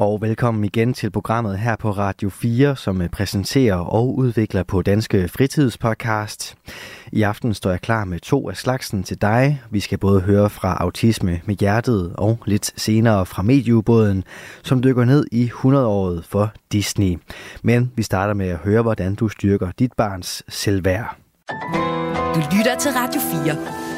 Og velkommen igen til programmet her på Radio 4, som øh, præsenterer og udvikler på Danske Fritidspodcast. I aften står jeg klar med to af slagsen til dig. Vi skal både høre fra Autisme med Hjertet og lidt senere fra Medieubåden, som dykker ned i 100-året for Disney. Men vi starter med at høre, hvordan du styrker dit barns selvværd. Du lytter til Radio 4.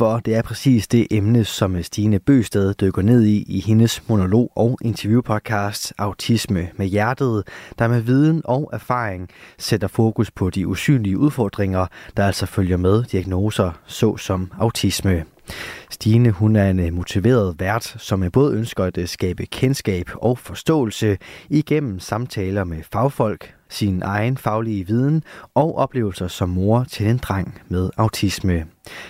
for det er præcis det emne, som Stine Bøsted dykker ned i i hendes monolog- og interviewpodcast Autisme med Hjertet, der med viden og erfaring sætter fokus på de usynlige udfordringer, der altså følger med diagnoser såsom autisme. Stine hun er en øh, motiveret vært, som øh, både ønsker at øh, skabe kendskab og forståelse igennem samtaler med fagfolk, sin egen faglige viden og oplevelser som mor til en dreng med autisme.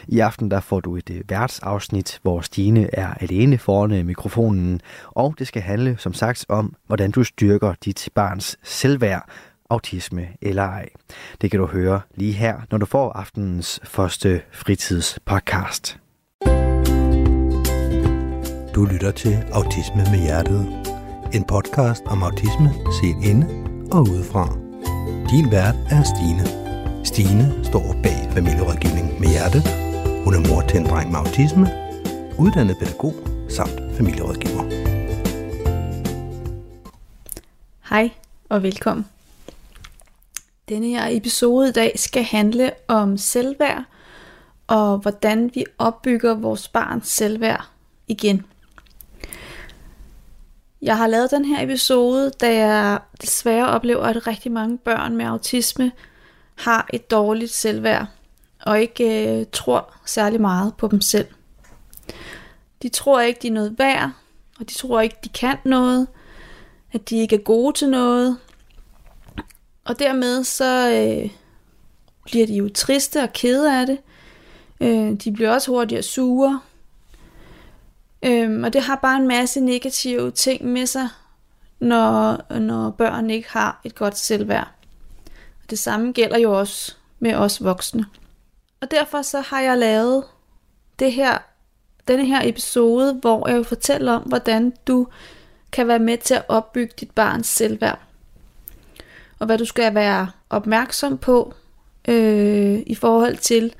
I aften der får du et øh, værtsafsnit, hvor Stine er alene foran øh, mikrofonen, og det skal handle som sagt om, hvordan du styrker dit barns selvværd, autisme eller ej. Det kan du høre lige her, når du får aftenens første fritidspodcast. Du lytter til Autisme med Hjertet. En podcast om autisme set inde og udefra. Din vært er Stine. Stine står bag familierådgivning med hjertet. Hun er mor til en dreng med autisme, uddannet pædagog samt familierådgiver. Hej og velkommen. Denne her episode i dag skal handle om selvværd og hvordan vi opbygger vores barns selvværd igen. Jeg har lavet den her episode, da jeg desværre oplever, at rigtig mange børn med autisme har et dårligt selvværd og ikke øh, tror særlig meget på dem selv. De tror ikke, de er noget værd, og de tror ikke, de kan noget, at de ikke er gode til noget. Og dermed så øh, bliver de jo triste og kede af det. Øh, de bliver også hurtigere sure, Øhm, og det har bare en masse negative ting med sig, når, når børn ikke har et godt selvværd. Og det samme gælder jo også med os voksne. Og derfor så har jeg lavet det her, denne her episode, hvor jeg vil fortælle om, hvordan du kan være med til at opbygge dit barns selvværd. Og hvad du skal være opmærksom på øh, i forhold til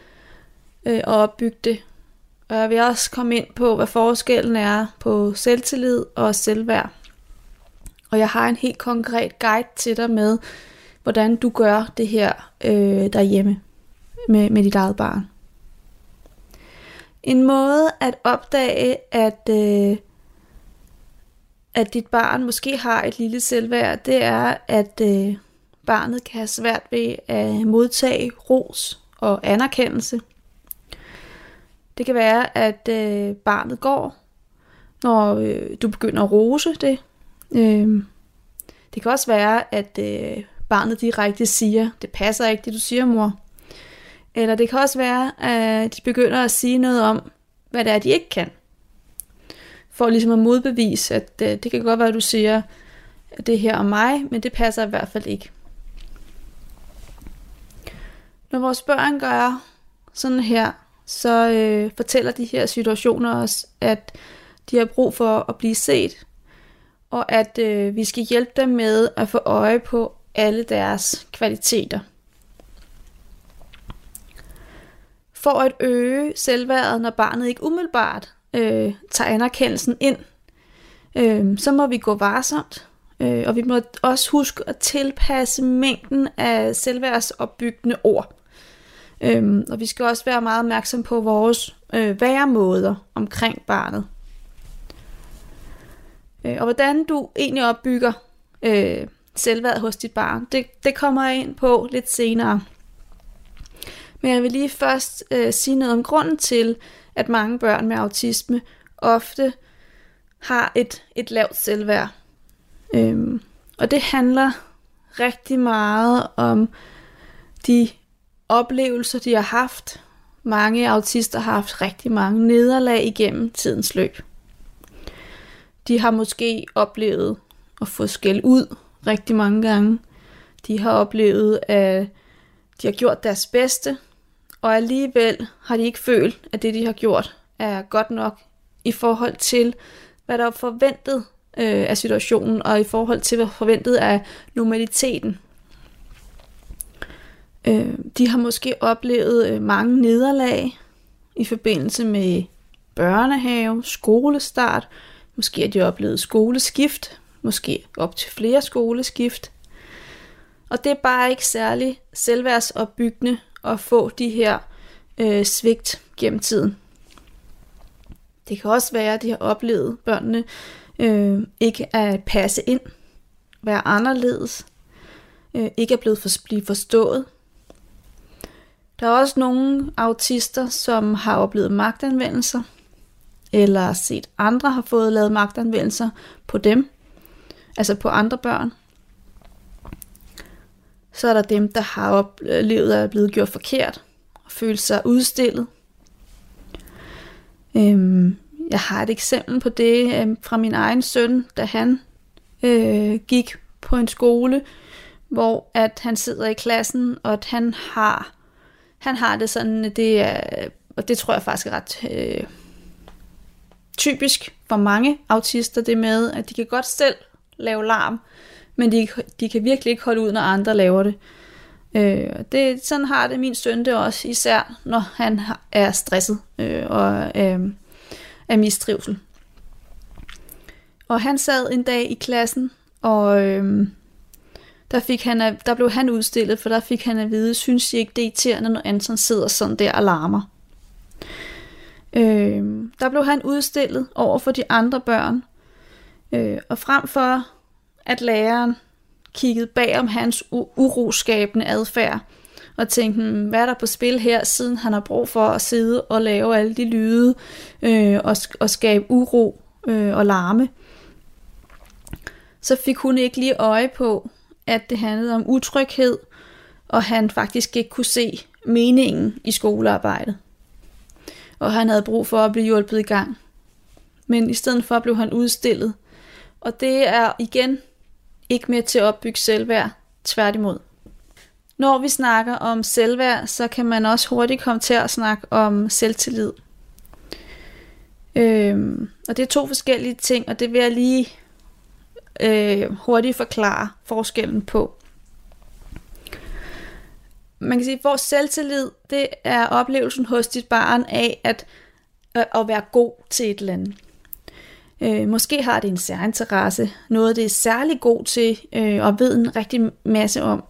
øh, at opbygge det og jeg vil også komme ind på, hvad forskellen er på selvtillid og selvværd. Og jeg har en helt konkret guide til dig med, hvordan du gør det her øh, derhjemme med, med dit eget barn. En måde at opdage, at, øh, at dit barn måske har et lille selvværd, det er, at øh, barnet kan have svært ved at modtage ros og anerkendelse. Det kan være, at øh, barnet går, når øh, du begynder at rose det. Øh, det kan også være, at øh, barnet direkte siger, det passer ikke det du siger, mor. Eller det kan også være, at de begynder at sige noget om, hvad det er, de ikke kan. For ligesom at modbevise, at øh, det kan godt være, at du siger det her om mig, men det passer i hvert fald ikke. Når vores børn gør sådan her, så øh, fortæller de her situationer os, at de har brug for at blive set, og at øh, vi skal hjælpe dem med at få øje på alle deres kvaliteter. For at øge selvværdet, når barnet ikke umiddelbart øh, tager anerkendelsen ind, øh, så må vi gå varsomt, øh, og vi må også huske at tilpasse mængden af selvværdsopbyggende ord. Øhm, og vi skal også være meget opmærksom på vores øh, væremåder omkring barnet. Øh, og hvordan du egentlig opbygger øh, selvværd hos dit barn, det, det kommer jeg ind på lidt senere. Men jeg vil lige først øh, sige noget om grunden til, at mange børn med autisme ofte har et, et lavt selvværd. Øhm, og det handler rigtig meget om de oplevelser, de har haft. Mange autister har haft rigtig mange nederlag igennem tidens løb. De har måske oplevet at få skæld ud rigtig mange gange. De har oplevet, at de har gjort deres bedste, og alligevel har de ikke følt, at det, de har gjort, er godt nok i forhold til, hvad der er forventet øh, af situationen, og i forhold til, hvad forventet af normaliteten. Øh, de har måske oplevet øh, mange nederlag i forbindelse med børnehave, skolestart, måske har de oplevet skoleskift, måske op til flere skoleskift. Og det er bare ikke særlig selvværdsopbyggende at få de her øh, svigt gennem tiden. Det kan også være, at de har oplevet børnene øh, ikke at passe ind, være anderledes, øh, ikke er blevet for, blive forstået. Der er også nogle autister, som har oplevet magtanvendelser, eller set andre har fået lavet magtanvendelser på dem, altså på andre børn. Så er der dem, der har oplevet at er blevet gjort forkert, og følt sig udstillet. Øhm, jeg har et eksempel på det øhm, fra min egen søn, da han øh, gik på en skole, hvor at han sidder i klassen, og at han har, han har det sådan, det er, og det tror jeg faktisk er ret øh, typisk for mange autister, det med, at de kan godt selv lave larm, men de, de kan virkelig ikke holde ud, når andre laver det. Øh, det sådan har det min søn det også, især når han er stresset øh, og øh, af mistrivsel. Og han sad en dag i klassen, og øh, der, fik han, der blev han udstillet, for der fik han at vide, synes I ikke det er irriterende, når Anton sidder sådan der og larmer. Øh, der blev han udstillet over for de andre børn, øh, og frem for at læreren kiggede bag om hans uroskabende adfærd, og tænkte, hmm, hvad er der på spil her, siden han har brug for at sidde og lave alle de lyde øh, og, og skabe uro øh, og larme. Så fik hun ikke lige øje på, at det handlede om utryghed, og han faktisk ikke kunne se meningen i skolearbejdet. Og han havde brug for at blive hjulpet i gang. Men i stedet for blev han udstillet. Og det er igen ikke med til at opbygge selvværd, tværtimod. Når vi snakker om selvværd, så kan man også hurtigt komme til at snakke om selvtillid. Øhm, og det er to forskellige ting, og det vil jeg lige øh, hurtigt forklare forskellen på. Man kan sige, at vores selvtillid, det er oplevelsen hos dit barn af at, at være god til et eller andet. Øh, måske har det en særinteresse, noget det er særlig god til øh, og ved en rigtig masse om.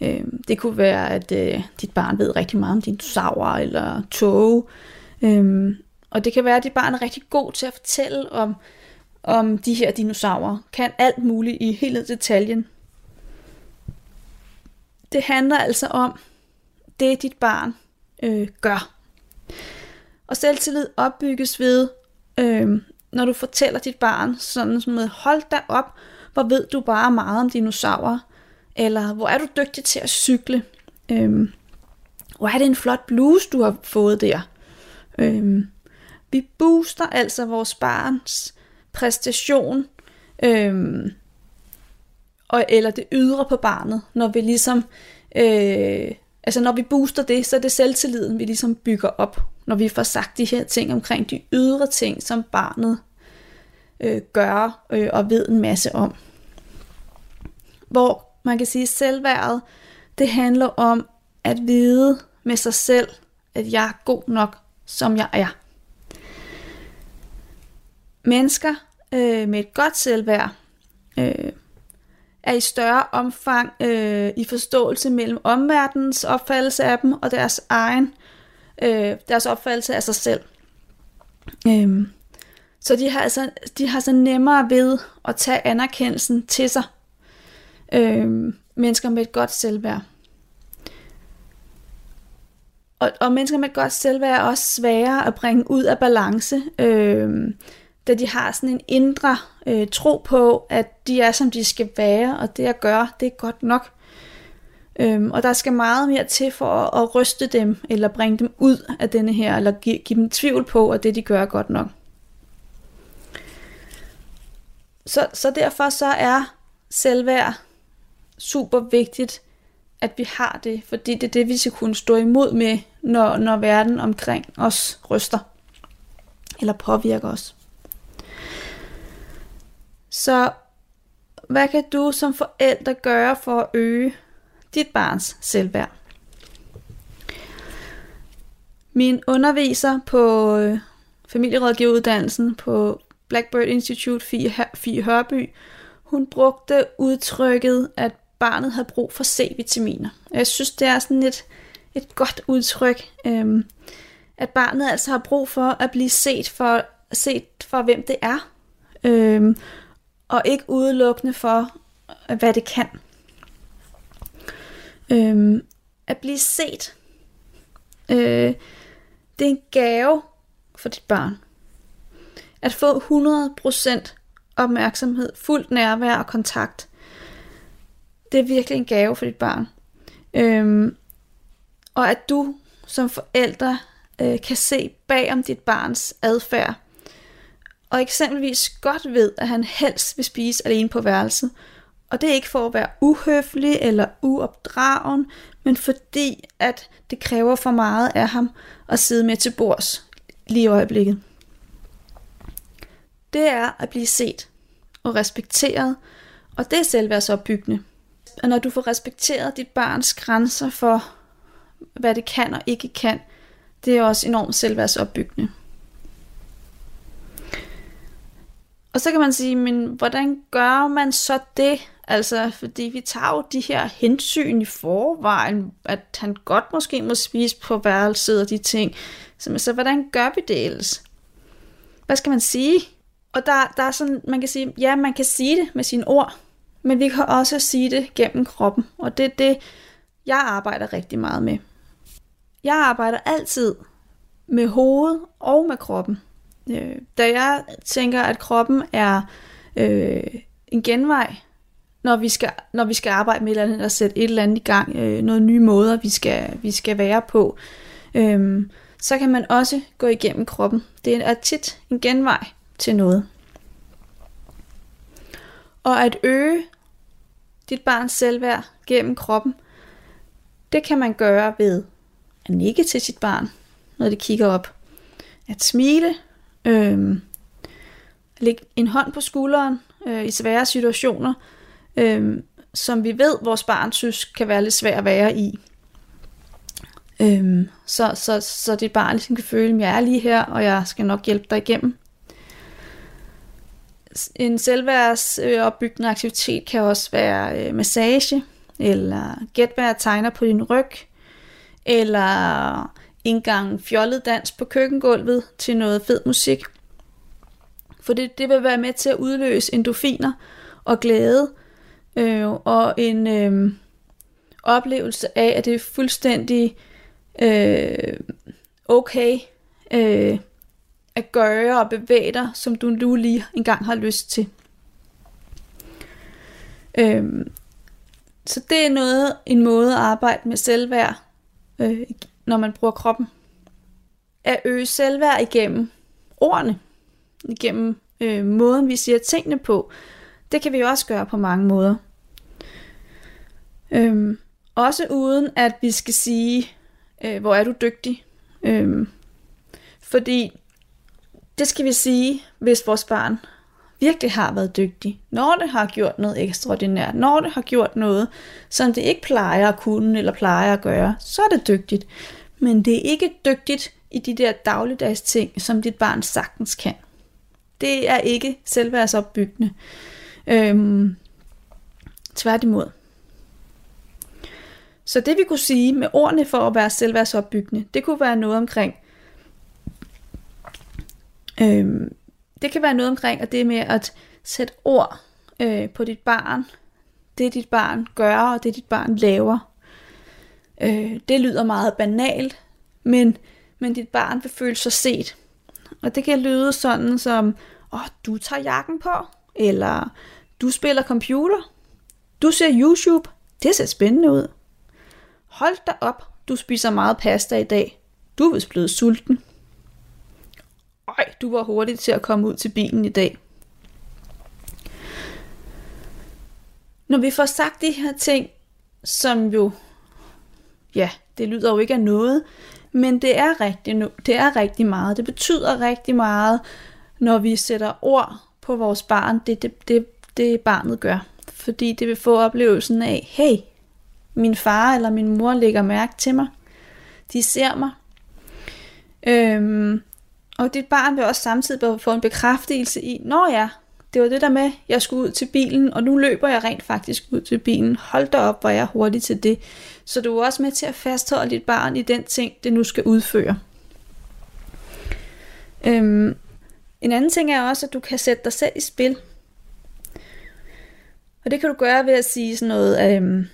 Øh, det kunne være, at øh, dit barn ved rigtig meget om dinosaurer eller tog. Øh, og det kan være, at dit barn er rigtig god til at fortælle om, om de her dinosaurer. Kan alt muligt i hele detaljen. Det handler altså om det, dit barn øh, gør. Og selvtillid opbygges ved, øh, når du fortæller dit barn sådan som med, hold da op, hvor ved du bare meget om dinosaurer eller hvor er du dygtig til at cykle, øh, hvor er det en flot bluse, du har fået der. Øh, vi booster altså vores barns præstation, øhm, og, eller det ydre på barnet, når vi ligesom, øh, altså når vi booster det, så er det selvtilliden, vi ligesom bygger op, når vi får sagt de her ting omkring de ydre ting, som barnet øh, gør øh, og ved en masse om. Hvor man kan sige, at selvværdet, det handler om at vide med sig selv, at jeg er god nok, som jeg er. Mennesker øh, med et godt selvværd øh, er i større omfang øh, i forståelse mellem omverdenens opfattelse af dem og deres egen øh, deres opfattelse af sig selv. Øh, så de har altså de har så nemmere ved at tage anerkendelsen til sig øh, mennesker med et godt selvværd. Og, og mennesker med et godt selvværd er også sværere at bringe ud af balance, øh, da de har sådan en indre øh, tro på, at de er som de skal være, og det jeg gør, det er godt nok. Øhm, og der skal meget mere til for at, at ryste dem, eller bringe dem ud af denne her, eller give, give dem tvivl på, at det de gør er godt nok. så, så derfor så er selvværd super vigtigt, at vi har det, fordi det er det, vi skal kunne stå imod med, når, når verden omkring os ryster, eller påvirker os. Så hvad kan du som forælder gøre for at øge dit barns selvværd? Min underviser på øh, familierådgiveruddannelsen på Blackbird Institute Fie Hørby, hun brugte udtrykket, at barnet havde brug for C-vitaminer. Jeg synes, det er sådan et, et godt udtryk, øhm, at barnet altså har brug for at blive set for, set for hvem det er, øhm, og ikke udelukkende for, hvad det kan. Øhm, at blive set, øh, det er en gave for dit barn. At få 100% opmærksomhed, fuldt nærvær og kontakt, det er virkelig en gave for dit barn. Øhm, og at du som forældre øh, kan se bag om dit barns adfærd, og eksempelvis godt ved, at han helst vil spise alene på værelset, og det er ikke for at være uhøflig eller uopdragen, men fordi at det kræver for meget af ham at sidde med til bords lige i øjeblikket. Det er at blive set og respekteret, og det er selvværdsopbyggende. Og når du får respekteret dit barns grænser for, hvad det kan og ikke kan, det er også enormt selvværdsopbyggende. Og så kan man sige, men hvordan gør man så det? Altså, fordi vi tager jo de her hensyn i forvejen, at han godt måske må spise på værelset og de ting. Så, så hvordan gør vi det ellers? Hvad skal man sige? Og der, der er sådan, man kan sige, ja, man kan sige det med sine ord, men vi kan også sige det gennem kroppen. Og det er det, jeg arbejder rigtig meget med. Jeg arbejder altid med hovedet og med kroppen. Øh, da jeg tænker, at kroppen er øh, en genvej, når vi, skal, når vi skal arbejde med et eller andet, eller sætte et eller andet i gang, øh, noget nye måder, vi skal, vi skal være på, øh, så kan man også gå igennem kroppen. Det er tit en genvej til noget. Og at øge dit barns selvværd gennem kroppen, det kan man gøre ved at nikke til sit barn, når det kigger op. At smile, øh, lægge en hånd på skulderen øh, i svære situationer, øh, som vi ved, vores barn synes kan være lidt svært at være i. Øh, så, så, så dit barn ligesom kan føle, at jeg er lige her, og jeg skal nok hjælpe dig igennem. En selvværdsopbyggende aktivitet kan også være øh, massage, eller gæt hvad jeg tegner på din ryg, eller en gang fjollet dans på køkkengulvet til noget fed musik. For det, det vil være med til at udløse endorfiner og glæde, øh, og en øh, oplevelse af, at det er fuldstændig øh, okay øh, at gøre og bevæge dig, som du nu lige engang har lyst til. Øh, så det er noget, en måde at arbejde med selvværd, øh, når man bruger kroppen. At øge selvværd igennem ordene, igennem øh, måden, vi siger tingene på. Det kan vi jo også gøre på mange måder. Øhm, også uden at vi skal sige, øh, hvor er du dygtig. Øhm, fordi det skal vi sige, hvis vores barn virkelig har været dygtig, når det har gjort noget ekstraordinært, når det har gjort noget, som det ikke plejer at kunne eller plejer at gøre, så er det dygtigt. Men det er ikke dygtigt i de der dagligdags ting, som dit barn sagtens kan. Det er ikke selvværdsopbyggende. Øhm, tværtimod. Så det vi kunne sige med ordene for at være selvværdsopbyggende, det kunne være noget omkring, øhm, det kan være noget omkring, at det med at sætte ord øh, på dit barn, det dit barn gør, og det dit barn laver. Øh, det lyder meget banalt, men, men dit barn vil føle sig set. Og det kan lyde sådan som, åh, oh, du tager jakken på, eller du spiller computer, du ser YouTube, det ser spændende ud. Hold dig op, du spiser meget pasta i dag. Du er vist blevet sulten. Ej, du var hurtig til at komme ud til bilen i dag. Når vi får sagt de her ting, som jo, ja, det lyder jo ikke af noget, men det er rigtig, det er rigtig meget. Det betyder rigtig meget, når vi sætter ord på vores barn, det, det, det, det barnet gør. Fordi det vil få oplevelsen af, hey, min far eller min mor lægger mærke til mig. De ser mig. Øhm, og dit barn vil også samtidig få en bekræftelse i, når ja, det var det der med, jeg skulle ud til bilen, og nu løber jeg rent faktisk ud til bilen. Hold da op, hvor jeg er hurtig til det. Så du er også med til at fastholde dit barn i den ting, det nu skal udføre. Øhm, en anden ting er også, at du kan sætte dig selv i spil. Og det kan du gøre ved at sige sådan noget, øhm,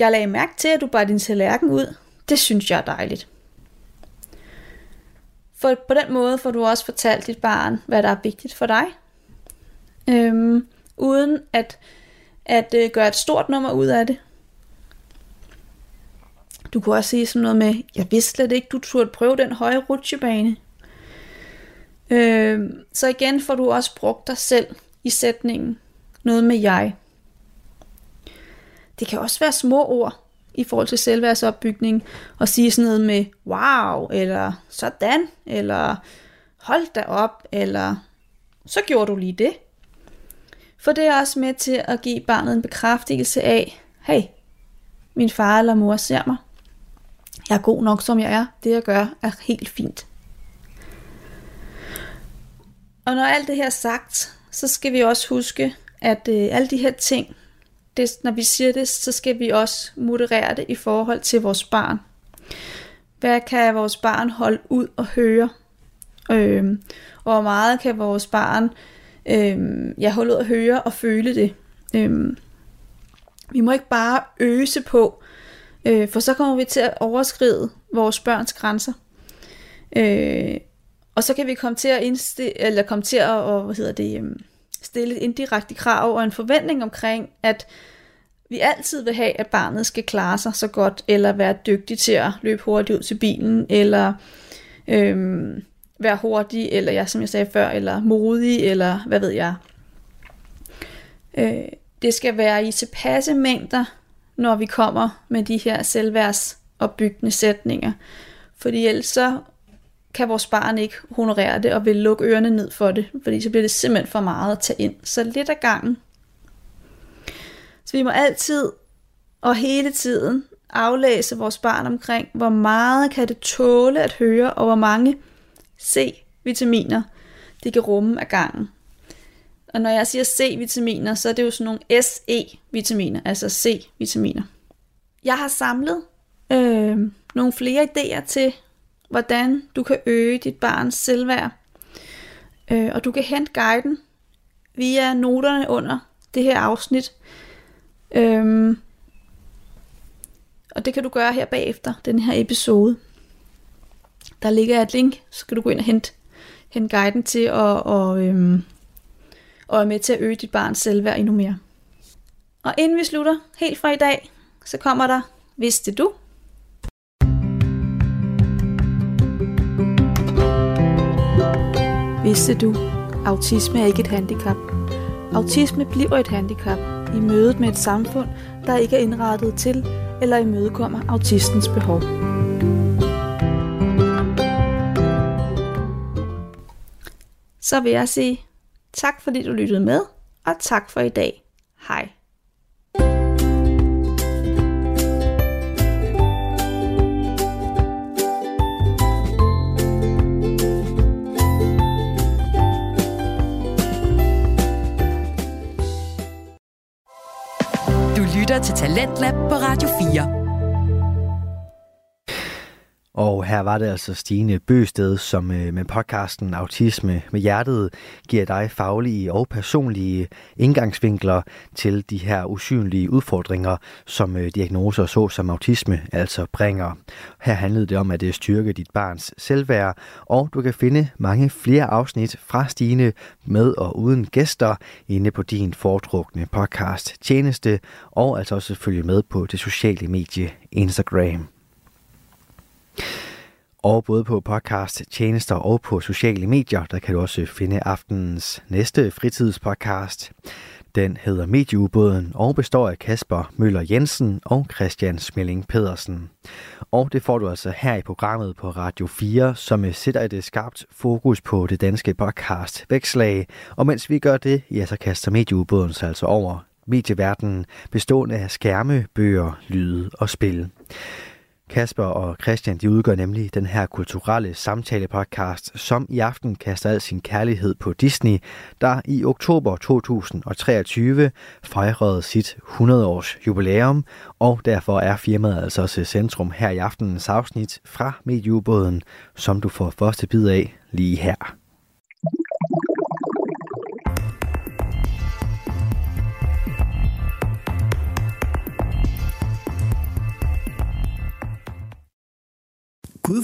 jeg lagde mærke til, at du bare din tallerken ud. Det synes jeg er dejligt. For på den måde får du også fortalt dit barn, hvad der er vigtigt for dig. Øhm, uden at, at øh, gøre et stort nummer ud af det. Du kunne også sige sådan noget med, jeg vidste slet ikke, du turde prøve den høje rutsjebane. Øhm, så igen får du også brugt dig selv i sætningen. Noget med jeg. Det kan også være små ord i forhold til selvværdsopbygning, og sige sådan noget med wow, eller sådan, eller hold da op, eller så gjorde du lige det. For det er også med til at give barnet en bekræftelse af, hey, min far eller mor ser mig. Jeg er god nok, som jeg er. Det jeg gør er helt fint. Og når alt det her er sagt, så skal vi også huske, at øh, alle de her ting, det, når vi siger det, så skal vi også moderere det i forhold til vores barn. Hvad kan vores barn holde ud og høre? Øhm, og hvor meget kan vores barn øhm, ja, holde ud at høre og føle det? Øhm, vi må ikke bare øse på, øh, for så kommer vi til at overskride vores børns grænser. Øh, og så kan vi komme til at, indstille, eller komme til at og, hvad hedder det, øhm, stille et indirekte krav og en forventning omkring, at vi altid vil have, at barnet skal klare sig så godt, eller være dygtig til at løbe hurtigt ud til bilen, eller øhm, være hurtig, eller ja, som jeg sagde før, eller modig, eller hvad ved jeg. Øh, det skal være i tilpasse mængder, når vi kommer med de her selvværdsopbyggende sætninger. Fordi ellers så kan vores barn ikke honorere det og vil lukke ørerne ned for det, fordi så bliver det simpelthen for meget at tage ind. Så lidt af gangen. Så vi må altid og hele tiden aflæse vores barn omkring, hvor meget kan det tåle at høre, og hvor mange C-vitaminer det kan rumme af gangen. Og når jeg siger C-vitaminer, så er det jo sådan nogle SE-vitaminer, altså C-vitaminer. Jeg har samlet øh, nogle flere idéer til, hvordan du kan øge dit barns selvværd. Øh, og du kan hente guiden via noterne under det her afsnit. Øhm, og det kan du gøre her bagefter, den her episode. Der ligger et link, så kan du gå ind og hente, hente guiden til at og, øhm, og er med til at øge dit barns selvværd endnu mere. Og inden vi slutter helt fra i dag, så kommer der, vidste du, Vidste du, autisme er ikke et handicap. Autisme bliver et handicap i mødet med et samfund, der ikke er indrettet til eller imødekommer autistens behov. Så vil jeg sige tak fordi du lyttede med, og tak for i dag. Hej. Lytter til Talentlab på Radio 4. Og her var det altså Stine Bøsted, som øh, med podcasten Autisme med Hjertet giver dig faglige og personlige indgangsvinkler til de her usynlige udfordringer, som øh, diagnoser så som autisme altså bringer. Her handlede det om at øh, styrke dit barns selvværd, og du kan finde mange flere afsnit fra Stine med og uden gæster inde på din foretrukne podcast tjeneste, og altså også følge med på det sociale medie Instagram. Og både på podcast, tjenester og på sociale medier, der kan du også finde aftenens næste fritidspodcast. Den hedder Medieubåden og består af Kasper Møller Jensen og Christian Smelling Pedersen. Og det får du altså her i programmet på Radio 4, som øh, sætter et øh, skarpt fokus på det danske podcast Vækslag. Og mens vi gør det, ja, så kaster Medieubåden sig altså over medieverdenen, bestående af skærme, bøger, lyde og spil. Kasper og Christian de udgør nemlig den her kulturelle samtale-podcast, som i aften kaster al sin kærlighed på Disney, der i oktober 2023 fejrede sit 100-års jubilæum, og derfor er firmaet altså også centrum her i aftenens afsnit fra Medieubåden, som du får første bid af lige her.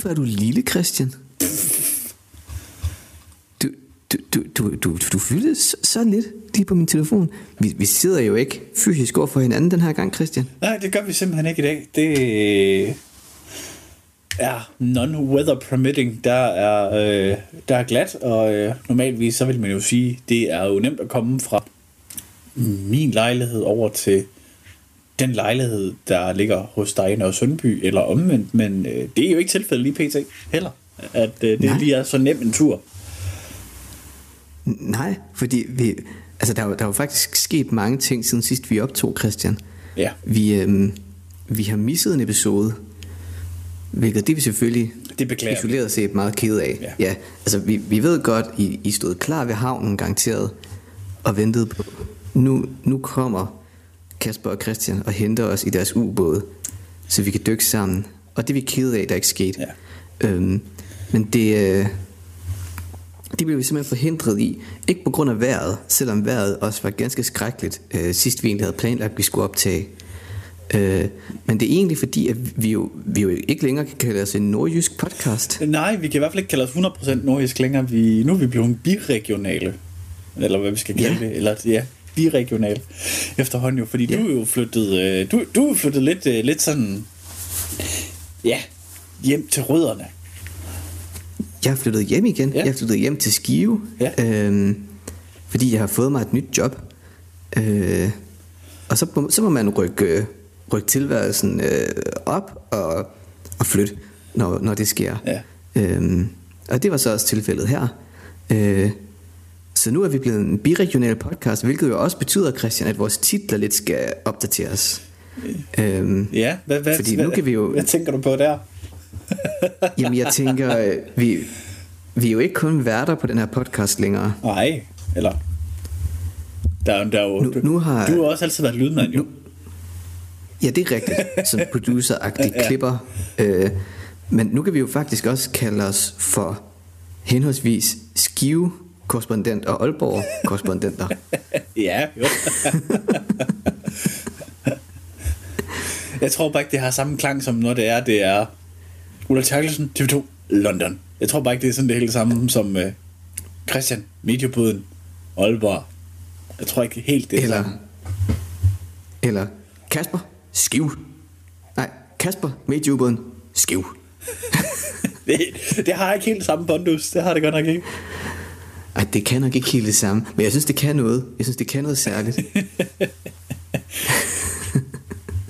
Hvorfor er du lille, Christian. Du, du, du, du, du, du fyldte så, så lidt lige på min telefon. Vi, vi sidder jo ikke fysisk over for hinanden den her gang, Christian. Nej, det gør vi simpelthen ikke i dag. Det er non-weather permitting. Der er, øh, der er glat, og øh, normalvis så vil man jo sige, det er jo nemt at komme fra min lejlighed over til den lejlighed, der ligger hos dig i Sundby, eller omvendt, men øh, det er jo ikke tilfældet lige pt. heller, at øh, det Nej. lige er så nem en tur. Nej, fordi vi, altså der, er, der er jo faktisk sket mange ting siden sidst vi optog, Christian. Ja. Vi, øh, vi har misset en episode, hvilket det vi selvfølgelig det beklager isoleret set meget ked af. Ja. ja altså vi, vi ved godt, I, I stod klar ved havnen garanteret, og ventede på, nu, nu kommer Kasper og Christian og henter os i deres ubåd, så vi kan dykke sammen. Og det er vi kede af, der ikke skete. Ja. Øhm, men det, øh, det blev vi simpelthen forhindret i. Ikke på grund af vejret, selvom vejret også var ganske skrækkeligt, øh, sidst vi egentlig havde planlagt, at vi skulle optage. Øh, men det er egentlig fordi, at vi jo, vi jo ikke længere kan kalde os en nordjysk podcast. Nej, vi kan i hvert fald ikke kalde os 100% nordjysk længere. Vi, nu er vi blevet biregionale. Eller hvad vi skal kalde Ja. det. Eller, ja, biregional efterhånden jo, fordi ja. du er jo flyttet, øh, du, du er flyttet lidt, øh, lidt sådan, ja, hjem til rødderne. Jeg har flyttet hjem igen. Ja. Jeg har flyttet hjem til Skive. Ja. Øhm, fordi jeg har fået mig et nyt job. Øh, og så, må- så må man rykke, øh, rykke tilværelsen øh, op og, og flytte, når, når det sker. Ja. Øhm, og det var så også tilfældet her. Øh, så nu er vi blevet en biregional podcast, hvilket jo også betyder, Christian, at vores titler lidt skal opdateres. Øhm, Ja, hvad, hvad, Fordi hvad, nu kan vi jo- Hvad tænker du på der? Jamen jeg tænker, øh, vi, vi er jo ikke kun værter på den her podcast længere. Nej, eller... Der, er- der er jo, Nu- nu har- Du har også altid været lydmand, jo. Ja, det er rigtigt, som producer-agtig Ja. klipper. Øh, men nu kan vi jo faktisk også kalde os for henholdsvis Skive korrespondent og Aalborg korrespondenter. Ja, jo. jeg tror bare ikke, det har samme klang, som når det er, det er Ulla Terkelsen, TV2, London. Jeg tror bare ikke, det er sådan det hele samme som uh, Christian, Mediebåden, Aalborg. Jeg tror ikke helt, det er Eller, samme. eller Kasper Skive. Nej, Kasper Medieubåden Skive. Det, det har ikke helt samme bondus. Det har det godt nok ikke. Ej, det kan nok ikke helt det samme, men jeg synes, det kan noget. Jeg synes, det kan noget særligt.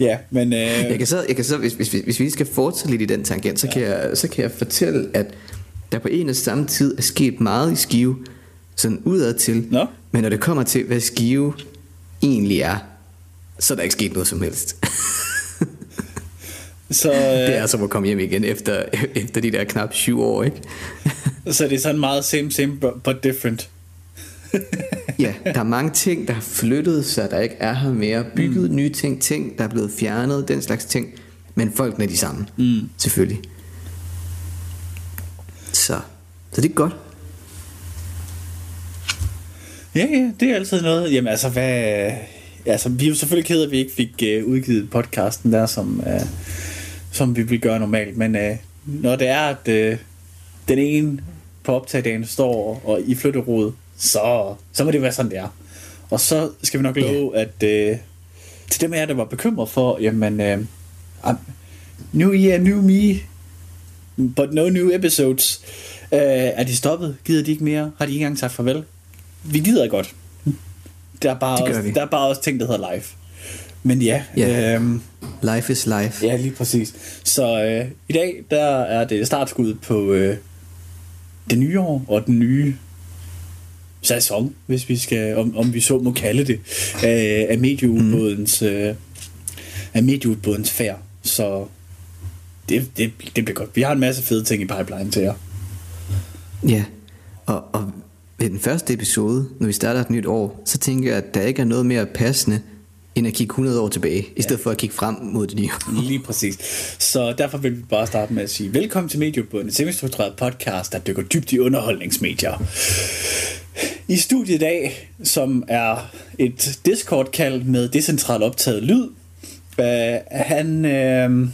Ja, men... Uh, Jeg kan så, jeg kan så hvis, hvis, hvis vi skal fortsætte lidt i den tangent, så, kan jeg, så kan jeg fortælle, at der på en og samme tid er sket meget i Skive, sådan udad til. Nå. Men når det kommer til, hvad Skive egentlig er, så er der ikke sket noget som helst. så, uh, det er som at komme hjem igen efter, efter de der knap syv år, ikke? Så det er sådan meget same, same, but- different. ja, der er mange ting, der har flyttet sig, der ikke er her mere. Bygget mm. nye ting, ting, der er blevet fjernet, den slags ting. Men folkene er de samme, mm. selvfølgelig. Så, så det er godt. Ja, ja, det er altid noget. Jamen altså, hvad... Altså, vi er jo selvfølgelig ked af, at vi ikke fik uh, udgivet podcasten der, som, uh, som vi vil gøre normalt. Men uh, når det er, at uh, den ene på optagdagen står og i flytterod, så, så må det være sådan, det er. Og så skal vi nok love, at uh, til dem af jer, der var bekymret for, jamen, uh, new year, new me, but no new episodes. Uh, er de stoppet? Gider de ikke mere? Har de ikke engang sagt farvel? Vi gider godt. der er bare, også, vi. der er bare også ting, der hedder live. Men ja, Ja. øhm, Life is life. ja lige præcis. Så øh, i dag, der er det startskud på øh, det nye år, og den nye sæson, hvis vi skal, om, om vi så må kalde det, af, af medieudbådens, øh, af medieudbådens øh, færd. Så det, det, det bliver godt. Vi har en masse fede ting i pipeline til jer. Ja, og, og ved den første episode, når vi starter et nyt år, så tænker jeg, at der ikke er noget mere passende, end at kigge 100 år tilbage, i stedet for at kigge frem mod det nye. Lige præcis. Så derfor vil vi bare starte med at sige velkommen til Medieudbåden, et semistruktureret podcast, der dykker dybt i underholdningsmedier. I studiet i dag, som er et Discord-kald med decentralt optaget lyd, øh, han, øh,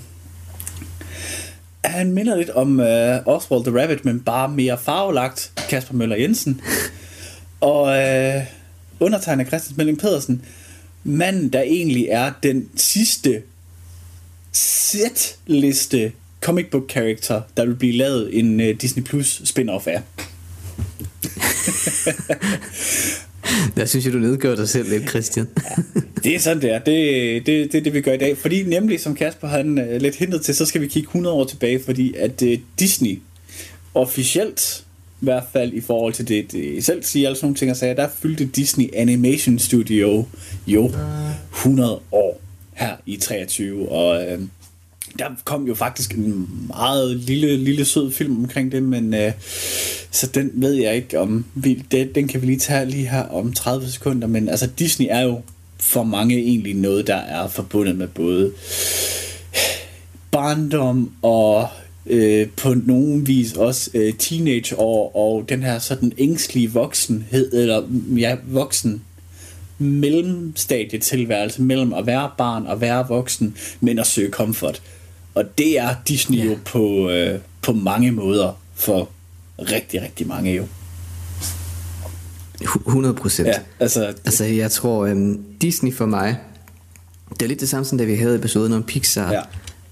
han minder lidt om øh, Oswald the Rabbit, men bare mere farvelagt, Kasper Møller Jensen. Og øh, undertegner Christian Smelling Pedersen, manden, der egentlig er den sidste sætliste comic book character, der vil blive lavet en uh, Disney Plus spin-off af. Der synes jeg, du nedgør dig selv lidt, Christian. Det er sådan, det er. Det, det, det det, vi gør i dag. Fordi nemlig, som Kasper han uh, lidt hintet til, så skal vi kigge 100 år tilbage, fordi at uh, Disney officielt, i hvert fald i forhold til det, det selv siger, altså nogle ting, og sagde, der fyldte Disney Animation Studio jo 100 år her i 23, og øh, der kom jo faktisk en meget lille, lille sød film omkring det, men øh, så den ved jeg ikke om, vi, det, den kan vi lige tage lige her om 30 sekunder, men altså Disney er jo for mange egentlig noget, der er forbundet med både barndom og øh, på nogen vis også øh, teenageår og den her sådan ængstlige voksenhed, eller ja, voksen mellemstadie tilværelse mellem at være barn og være voksen, men at søge comfort. Og det er Disney jo på, øh, på mange måder for rigtig, rigtig mange jo. 100 procent. Ja, altså, Altså, jeg tror, øhm, Disney for mig, det er lidt det samme, som da vi havde episoden om Pixar, Ja.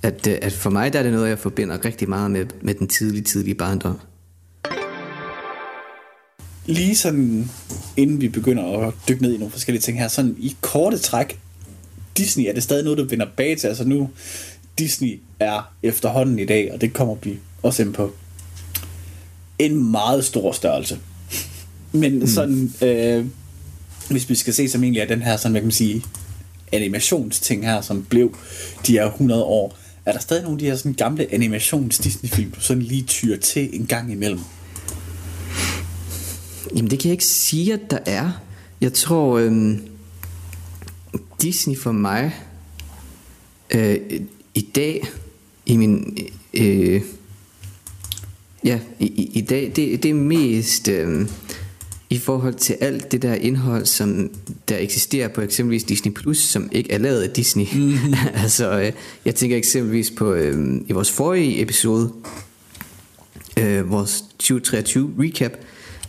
At, øh, at for mig, der er det noget, jeg forbinder rigtig meget med, med den tidlige, tidlige barndom. lige sådan, inden vi begynder at dykke ned i nogle forskellige ting her, sådan i korte træk, Disney, er det stadig noget, du vender bag til? Altså nu, Disney er efterhånden i dag, og det kommer vi også ind på, en meget stor størrelse. Men mm. sådan, øh, hvis vi skal se som egentlig er den her, sådan, hvad kan man sige, animationsting her, som blev de her 100 år, er der stadig nogle af de her sådan gamle animations Disney-film, du sådan lige tyrer til en gang imellem? Jamen, det kan jeg ikke sige, at der er. Jeg tror, øhm, Disney for mig, øh, i dag, i min, øh, ja, i, i, i dag, det, det er mest øh, i forhold til alt det der indhold, som der eksisterer på eksempelvis Disney Plus, som ikke er lavet af Disney. Mm-hmm. altså, øh, jeg tænker eksempelvis på øh, i vores forrige episode, øh, vores 2023 recap,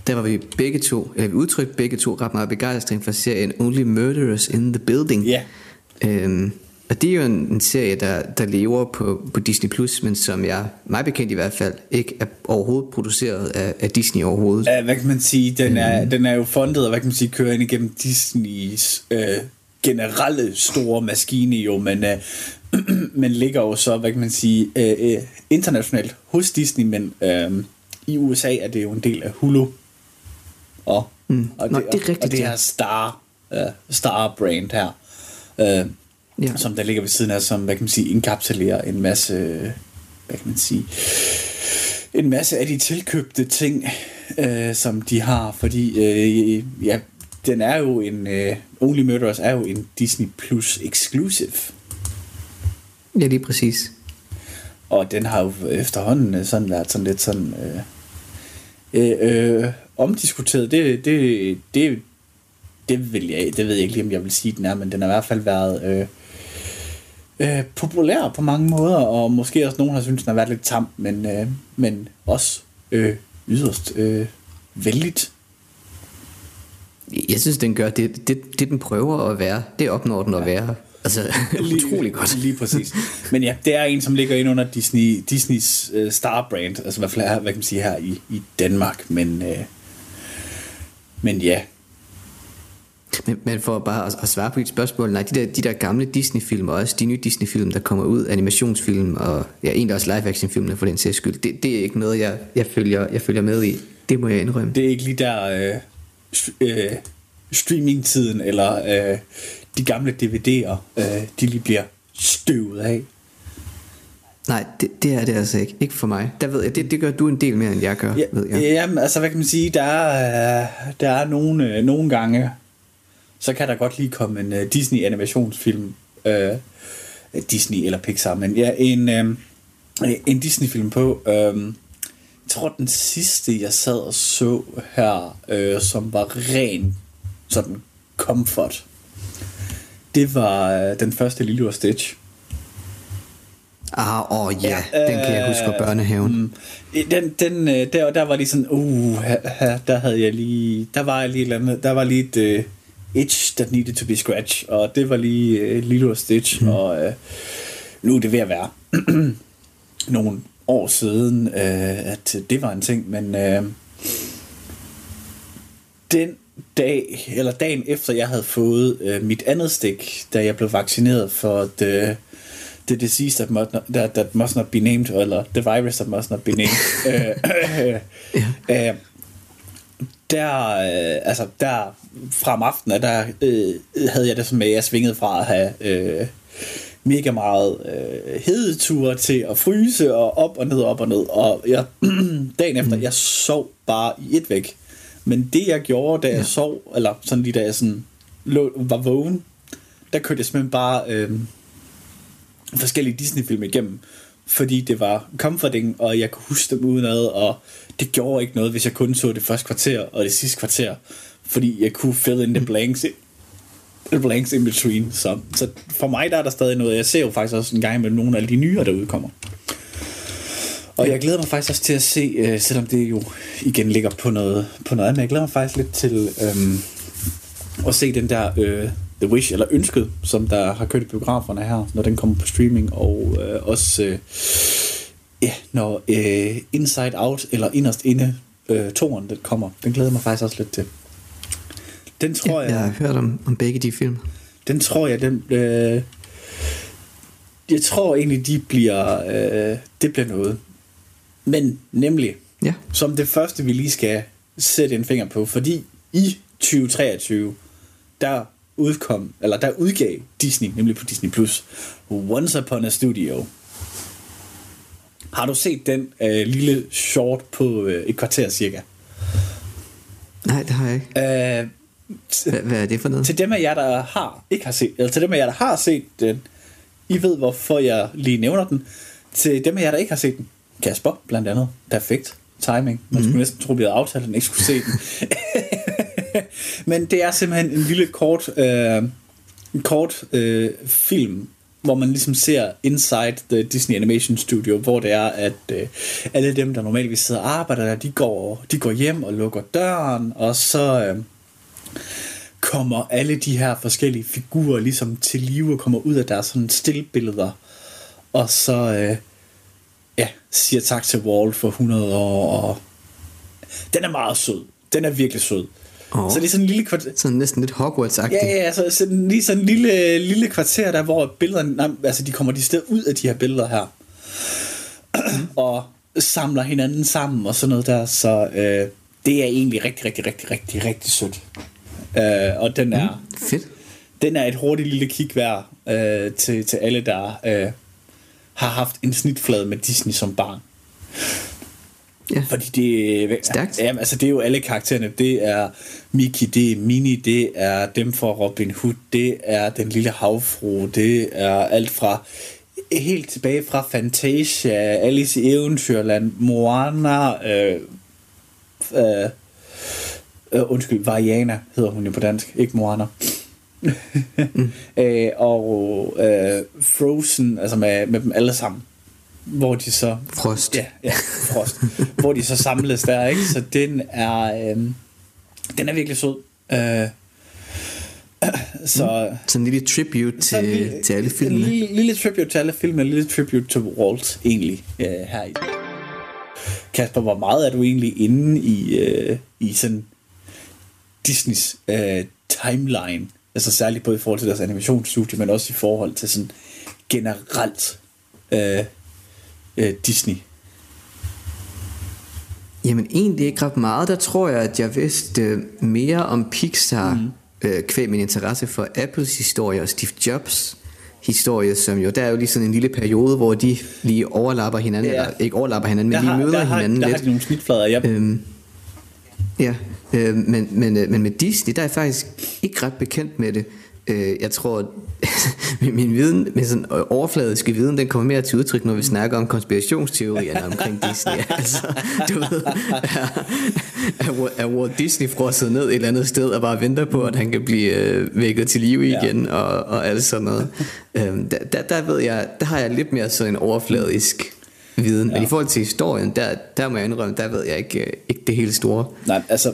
der var vi begge to, eller vi udtrykte begge to ret meget begejstring for serien Only Murderers in the Building. Ja. Øhm, og det er jo en, en serie, der, der lever på, på Disney+, Plus, men som jeg, mig bekendt i hvert fald, ikke er overhovedet produceret af, af Disney overhovedet. Ja, hvad kan man sige, den er, mm. den er jo fundet, og hvad kan man sige, kører ind igennem Disneys øh, generelle store maskine jo, men, øh, men ligger jo så, hvad kan man sige, øh, øh, internationalt hos Disney, men øh, i USA er det jo en del af Hulu. Og, Mm. og, Nå, det er rigtigt, og det her Star, øh, Star brand her, øh, Ja. som der ligger ved siden af, som, hvad kan man sige, inkapsulerer en masse, hvad kan man sige, en masse af de tilkøbte ting, øh, som de har, fordi øh, ja, den er jo en, øh, Only Murderers er jo en Disney Plus exclusive, Ja, lige præcis. og den har jo efterhånden øh, sådan været sådan lidt sådan øh, øh, øh, omdiskuteret. Det, det, det, det, vil jeg, det ved jeg ikke lige, om jeg vil sige, den er, men den har i hvert fald været øh, øh, populær på mange måder, og måske også nogen har syntes, den har været lidt tam, men, øh, men også øh, yderst øh, vældigt. Jeg synes, den gør det, det, det den prøver at være, det opnår den at være. Altså, utrolig godt. Lige præcis. Men ja, det er en, som ligger ind under Disney, Disneys uh, star brand, altså her, hvad kan man sige, her i, i Danmark, men, uh, men ja. Men, men for bare at, at svare på dit spørgsmål, nej, de der, de der gamle Disney-film, og også de nye Disney-film, der kommer ud, animationsfilm, og ja, egentlig også live-action-filmene for den sags skyld, det, det er ikke noget, jeg, jeg, følger, jeg følger med i. Det må jeg indrømme. Det er ikke lige der øh, øh, streaming-tiden, eller øh, de gamle DVD'er, øh, de lige bliver støvet af. Nej, det, det er det altså ikke. Ikke for mig. Der ved jeg, det, det gør du en del mere, end jeg gør, ja, ved jeg. Jamen, altså, hvad kan man sige? Der er, øh, der er nogle, øh, nogle gange, så kan der godt lige komme en uh, Disney-animationsfilm. Uh, Disney eller Pixar, men ja, en, uh, en Disney-film på. Uh, jeg tror, den sidste, jeg sad og så her, uh, som var ren sådan comfort, det var uh, den første Lilo og Stitch. Ah, åh oh, ja, ja den kan jeg huske fra børnehaven. Mm, den, den, der, der var lige sådan, uh, der havde jeg lige, der var lige et eller andet, der var lige et, itch that needed to be scratch, og det var lige uh, Lilo og Stitch, mm. og uh, nu er det ved at være nogle år siden, uh, at det var en ting, men uh, den dag, eller dagen efter jeg havde fået uh, mit andet stik, da jeg blev vaccineret for the, the disease that must, not, that, that must not be named, eller the virus that must not be named, uh, uh, uh, uh, der, øh, altså der fra om aftenen, der øh, havde jeg det som med, at jeg svingede fra at have øh, mega meget øh, hedeture til at fryse og op og ned og op og ned. Og jeg, dagen efter, mm. jeg sov bare i et væk. Men det jeg gjorde, da jeg ja. sov, eller sådan lige da jeg sådan lå, var vågen, der kørte jeg simpelthen bare øh, forskellige Disney-film igennem fordi det var comforting, og jeg kunne huske dem udenad, og det gjorde ikke noget, hvis jeg kun så det første kvarter og det sidste kvarter, fordi jeg kunne fill in the blanks, the blanks in between. Så, så for mig der er der stadig noget. Jeg ser jo faktisk også en gang med nogle af de nye, der udkommer. Og jeg glæder mig faktisk også til at se, øh, selvom det jo igen ligger på noget, på noget andet, men jeg glæder mig faktisk lidt til øh, at se den der øh, The Wish, eller Ønsket, som der har kørt i biograferne her, når den kommer på streaming, og øh, også øh, ja, når øh, Inside Out, eller Inderst Inde, øh, toren, den kommer. Den glæder mig faktisk også lidt til. Den tror ja, jeg... Jeg har hørt om, om begge de film. Den tror jeg, den... Øh, jeg tror egentlig, de bliver... Øh, det bliver noget. Men nemlig, ja. som det første, vi lige skal sætte en finger på, fordi i 2023, der udkom, eller der udgav Disney, nemlig på Disney Plus, Once Upon a Studio. Har du set den øh, lille short på øh, et kvarter cirka? Nej, det har jeg ikke. Øh, hvad, hvad er det for noget? Til dem af jer, der har ikke har set, eller til dem af jer, der har set den, I ved, hvorfor jeg lige nævner den. Til dem af jer, der ikke har set den, Kasper blandt andet, perfekt timing. Man skulle næsten tro, vi havde aftalt, at den ikke skulle se den. Men det er simpelthen en lille kort, øh, en kort øh, film, hvor man ligesom ser inside the Disney Animation Studio, hvor det er, at øh, alle dem, der normalvis sidder og arbejder der, de går, de går hjem og lukker døren, og så øh, kommer alle de her forskellige figurer ligesom til live og kommer ud af deres sådan stillbilleder, og så øh, ja, siger tak til Walt for 100 år, og den er meget sød. Den er virkelig sød. Oh. Så det er sådan en lille kvarter... Sådan næsten lidt Hogwarts-agtigt. Ja, ja, altså sådan, lige sådan en lille, lille kvarter der, hvor billederne, nej, altså de kommer de sted ud af de her billeder her. og samler hinanden sammen og sådan noget der, så øh, det er egentlig rigtig, rigtig, rigtig, rigtig, rigtig sødt. Øh, og den er... Mm, fedt. Den er et hurtigt lille kig værd øh, til, til alle, der øh, har haft en snitflade med Disney som barn. Ja. Fordi det, Stærkt. Ja, altså det er jo alle karaktererne. Det er Mickey, det er Minnie, det er dem fra Robin Hood, det er den lille havfru, det er alt fra helt tilbage fra Fantasia, Alice i Eventyrland, Moana, øh, øh, øh, undskyld, Variana hedder hun jo på dansk, ikke Moana. mm. øh, og øh, Frozen, altså med, med dem alle sammen hvor de så... Frost. Ja, ja Frost. hvor de så samles der, ikke? Så den er... Øh, den er virkelig sød. Øh, så, mm. så en lille tribute til, lille, til alle filmene. En lille, lille tribute til alle filmene, en lille tribute til Walt, egentlig, øh, her i. Kasper, hvor meget er du egentlig inde i, øh, i sådan Disneys øh, timeline. Altså særligt både i forhold til deres animationsstudie, men også i forhold til sådan generelt øh, øh, Disney. Jamen egentlig ikke ret meget. Der tror jeg, at jeg vidste øh, mere om Pixar, mm. øh, kvæg min interesse for Apples historie og Steve Jobs historie, som jo, der er jo lige sådan en lille periode, hvor de lige overlapper hinanden, ja. eller ikke overlapper hinanden, men der de møder der hinanden har, der lidt. har de nogle snitflader, ja. Øhm, ja, øh, men, men, øh, men med Disney, der er jeg faktisk ikke ret bekendt med det. Øh, jeg tror, min, min viden, med sådan overfladiske viden, den kommer mere til udtryk, når vi snakker om konspirationsteorierne omkring Disney. altså, du ved, er, er, er Walt Disney frosset ned et eller andet sted og bare venter på, at han kan blive øh, vækket til live igen ja. og, og alt sådan noget. øhm, der, der, der, ved jeg, der har jeg lidt mere sådan en overfladisk viden. Ja. Men i forhold til historien, der, der må jeg indrømme, der ved jeg ikke, øh, ikke det helt store. Nej, altså,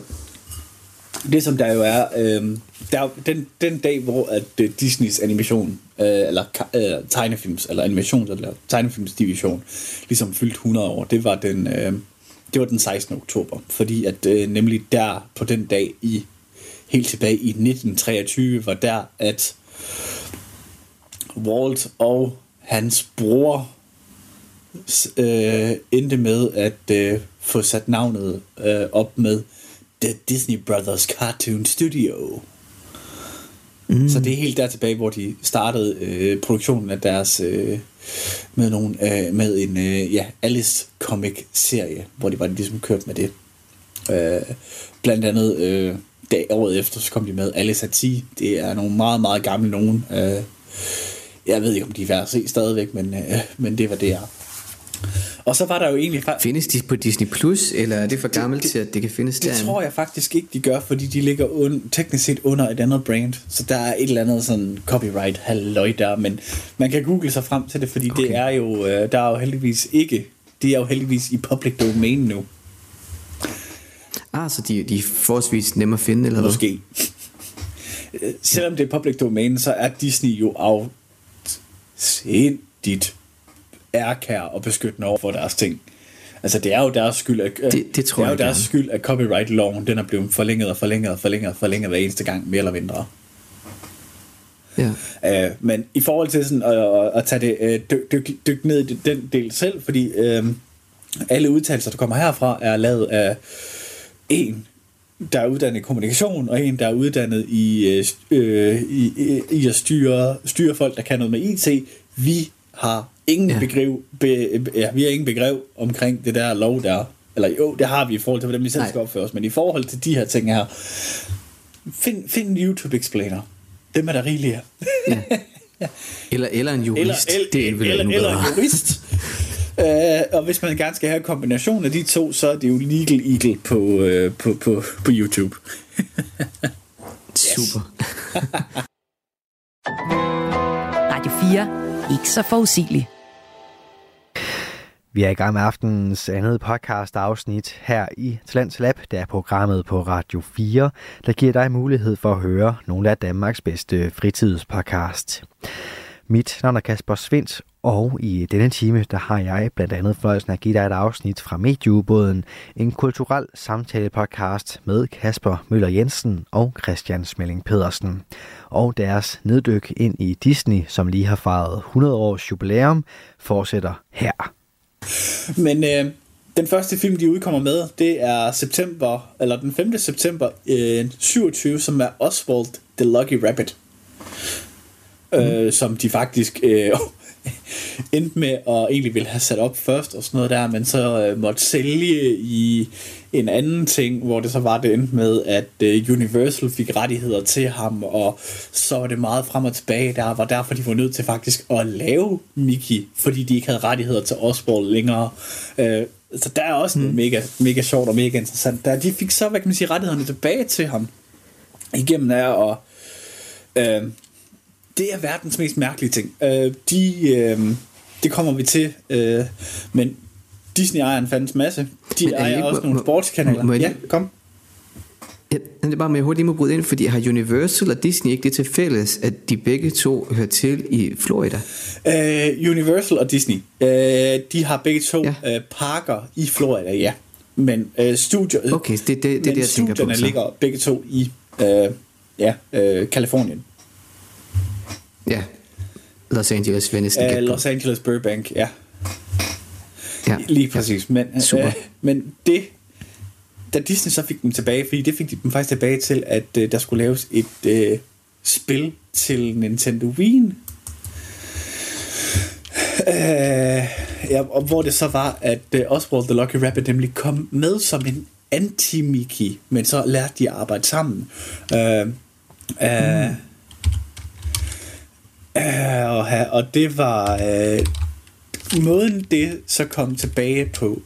det som der jo er, øh, der er den, den dag, hvor at uh, Disneys animation, øh, eller øh, tegnefilms, eller animations, eller tegnefilmsdivision, ligesom fyldt 100 år, det var den, øh, det var den 16. oktober, fordi at øh, nemlig der på den dag i helt tilbage i 1923 var der at Walt og hans bror øh, endte med at øh, få sat navnet øh, op med The Disney Brothers Cartoon Studio. Mm. Så det er helt der tilbage, hvor de startede øh, produktionen af deres øh, med nogen øh, med en øh, ja Alice comic serie, hvor de var ligesom kørt med det. Øh, blandt andet øh, dag året efter så kom de med Alice at 10. Det er nogle meget meget gamle nogen. Øh, jeg ved ikke om de er værd at se stadigvæk, men øh, men det var det er. Og så var der jo egentlig... Findes de på Disney Plus, eller er det for gammelt til, at det kan findes det, der? Det tror jeg faktisk ikke, de gør, fordi de ligger un, teknisk set under et andet brand. Så der er et eller andet sådan copyright halløj der, men man kan google sig frem til det, fordi okay. det er jo, øh, der er jo heldigvis ikke, det er jo heldigvis i public domain nu. Ah, så de, de er forholdsvis nemme at finde, eller Måske. Hvad? Selvom det er public domain, så er Disney jo af sindigt ærkær og beskyttende over for deres ting. Altså det er jo deres skyld, at, det, det, tror det er jeg jo deres skyld, at copyright-loven den er blevet forlænget og forlænget og forlænget og forlænget hver eneste gang, mere eller mindre. Ja. Uh, men i forhold til sådan at, at tage det uh, dyk, dyk, dyk ned i den del selv, fordi uh, alle udtalelser, der kommer herfra, er lavet af en, der er uddannet i kommunikation, og en, der er uddannet i, uh, i, i, i at styre, styre folk, der kan noget med IT. Vi har ingen ja. begreb, be, ja, vi har ingen begreb omkring det der lov der. Eller jo, det har vi i forhold til, hvordan vi selv skal opføre os. Men i forhold til de her ting her, find, find en YouTube-explainer. Dem er der rigeligt ja. ja. Eller, eller en jurist. Eller, el, det er eller, eller en jurist. uh, og hvis man gerne skal have en kombination af de to, så er det jo Legal Eagle på, uh, på, på, på YouTube. Super. Radio 4 ikke så forudsigelig. Vi er i gang med aftenens andet podcast afsnit her i Talents Lab. Det er programmet på Radio 4, der giver dig mulighed for at høre nogle af Danmarks bedste fritidspodcast. Mit navn er Kasper Svindt, og i denne time, der har jeg blandt andet fornøjelsen at give dig et afsnit fra Medieubåden, en kulturel samtale-podcast med Kasper Møller Jensen og Christian Smelling Pedersen. Og deres neddyk ind i Disney, som lige har fejret 100 års jubilæum, fortsætter her. Men øh, den første film, de udkommer med, det er september, eller den 5. september øh, 27, som er Oswald the Lucky Rabbit. Mm. Øh, som de faktisk øh, endte med at egentlig ville have sat op først og sådan noget der, men så øh, måtte sælge i en anden ting, hvor det så var det endte med, at øh, Universal fik rettigheder til ham, og så var det meget frem og tilbage der, var derfor de var nødt til faktisk at lave Mickey, fordi de ikke havde rettigheder til Oswald længere. Øh, så der er også mm. mega, mega sjovt og mega interessant. Der, de fik så, hvad kan man sige, rettighederne tilbage til ham igennem er og øh, det er verdens mest mærkelige ting. Øh, de, øh, det kommer vi til, øh, men Disney ejer en fandens masse. De men, ejer ikke, også må, nogle sportskanaler. Må, må ja, kom. Ja, det er bare med, jeg hurtigt må bryde ind, fordi har Universal og Disney ikke det til fælles, at de begge to hører til i Florida? Uh, Universal og Disney, uh, de har begge to ja. uh, parker i Florida, ja. Men uh, studier, okay, det, det, det, men det, jeg studierne på, ligger begge to i uh, ja, øh, Kalifornien. Ja. Los Angeles, Venice. det Uh. Los Angeles Burbank, ja. Ja. Lige præcis. Men, Super. Øh, men det, da Disney så fik dem tilbage, fordi det fik de dem faktisk tilbage til, at øh, der skulle laves et øh, spil til Nintendo Wii. Øh, ja, og hvor det så var, at øh, Oswald the Lucky Rabbit nemlig kom med som en anti-Mickey, men så lærte de at arbejde sammen. Øh, øh, øh, og, Uh, og det var uh, måden det så kom tilbage på,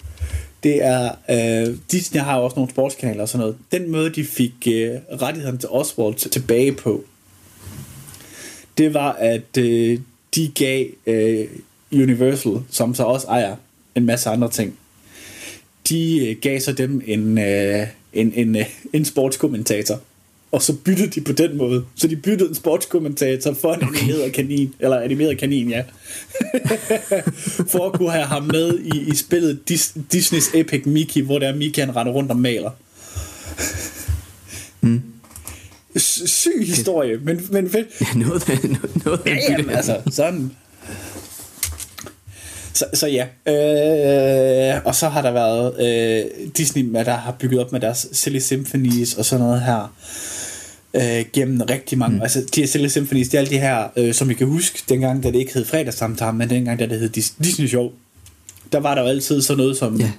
det er, uh, Disney har jo også nogle sportskanaler og sådan noget. Den måde, de fik uh, rettighederne til Oswald tilbage på, det var, at uh, de gav uh, Universal, som så også ejer en masse andre ting, de uh, gav så dem en, uh, en, en, uh, en sportskommentator. Og så byttede de på den måde. Så de byttede en sportskommentator for en okay. animeret kanin. Eller animeret kanin, ja. for at kunne have ham med i, i spillet Dis, Disneys Epic Mickey, hvor der er Mickey, han render rundt og maler. Mm. Syg historie, men, men fedt. Ja, noget noget, noget Ja, jamen, altså, sådan. Så, så ja, øh, og så har der været øh, Disney, der har bygget op med deres Silly Symphonies og sådan noget her, øh, gennem rigtig mange, mm. altså de her Silly Symphonies, det er alle de her, øh, som I kan huske, dengang, da det ikke hed fredagssamtale, men dengang, da det hed Dis- Disney Show, der var der jo altid sådan noget som, Ja,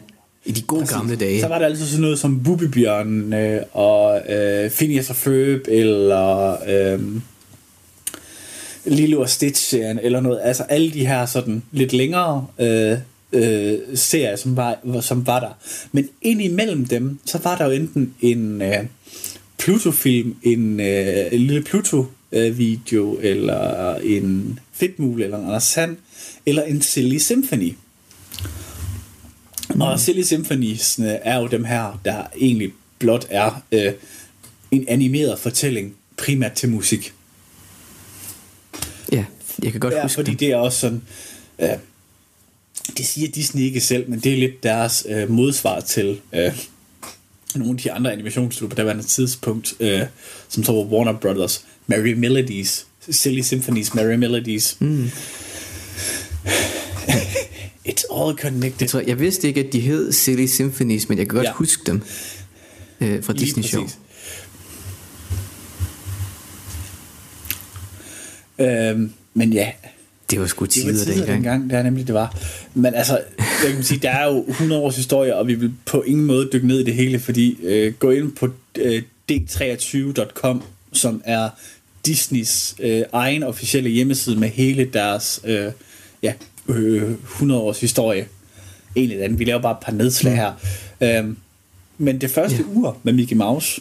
i de gode gamle dage. så var der altid sådan noget som Bubibjørn øh, og øh, Phineas og Ferb eller øh, Lilo og Stitch-serien eller noget. Altså alle de her sådan lidt længere øh, øh, serier, som var, som var der. Men ind imellem dem, så var der jo enten en øh, Pluto-film, en, øh, en lille Pluto-video, eller en Fedtmule, eller en Anders Sand, eller en Silly Symphony. Og Silly Symphonies er jo dem her, der egentlig blot er øh, en animeret fortælling, primært til musik. Ja, jeg kan godt Ja, huske fordi det. det er også sådan... Øh, det siger Disney ikke selv, men det er lidt deres øh, modsvar til øh, nogle af de andre animationsstudier på daværende tidspunkt, øh, som så var Warner Brothers, Merry Melodies, Silly Symphonies, Merry Melodies. Mm. It's all connected. Jeg, tror, jeg vidste ikke, at de hed Silly Symphonies, men jeg kan godt Ja. huske dem øh, fra Lige Disney Show. præcis. Øhm, men ja, Det var sgu det var tider tider dengang. dengang, det er nemlig det var. Men altså, jeg kan sige, der er jo 100 års historie, og vi vil på ingen måde dykke ned i det hele, fordi øh, gå ind på øh, d23.com, som er Disneys øh, egen officielle hjemmeside med hele deres øh, ja, øh, 100 års historie. Egentlig andet. Vi laver bare et par nedslag her. Øhm, men det første Ja. ur med Mickey Mouse,